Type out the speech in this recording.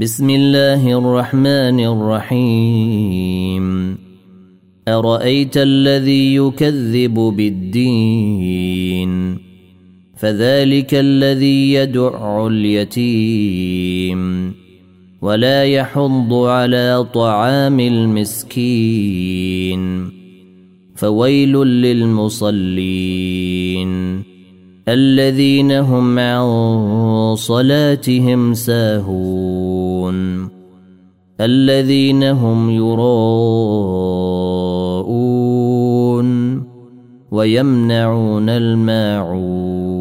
بسم الله الرحمن الرحيم. أرأيت الذي يكذب بالدين؟ فذلك الذي يدع اليتيم. ولا يحض على طعام المسكين. فويل للمصلين. الذين هم عن صلاتهم ساهون. الذين هم يراءون ويمنعون الماعون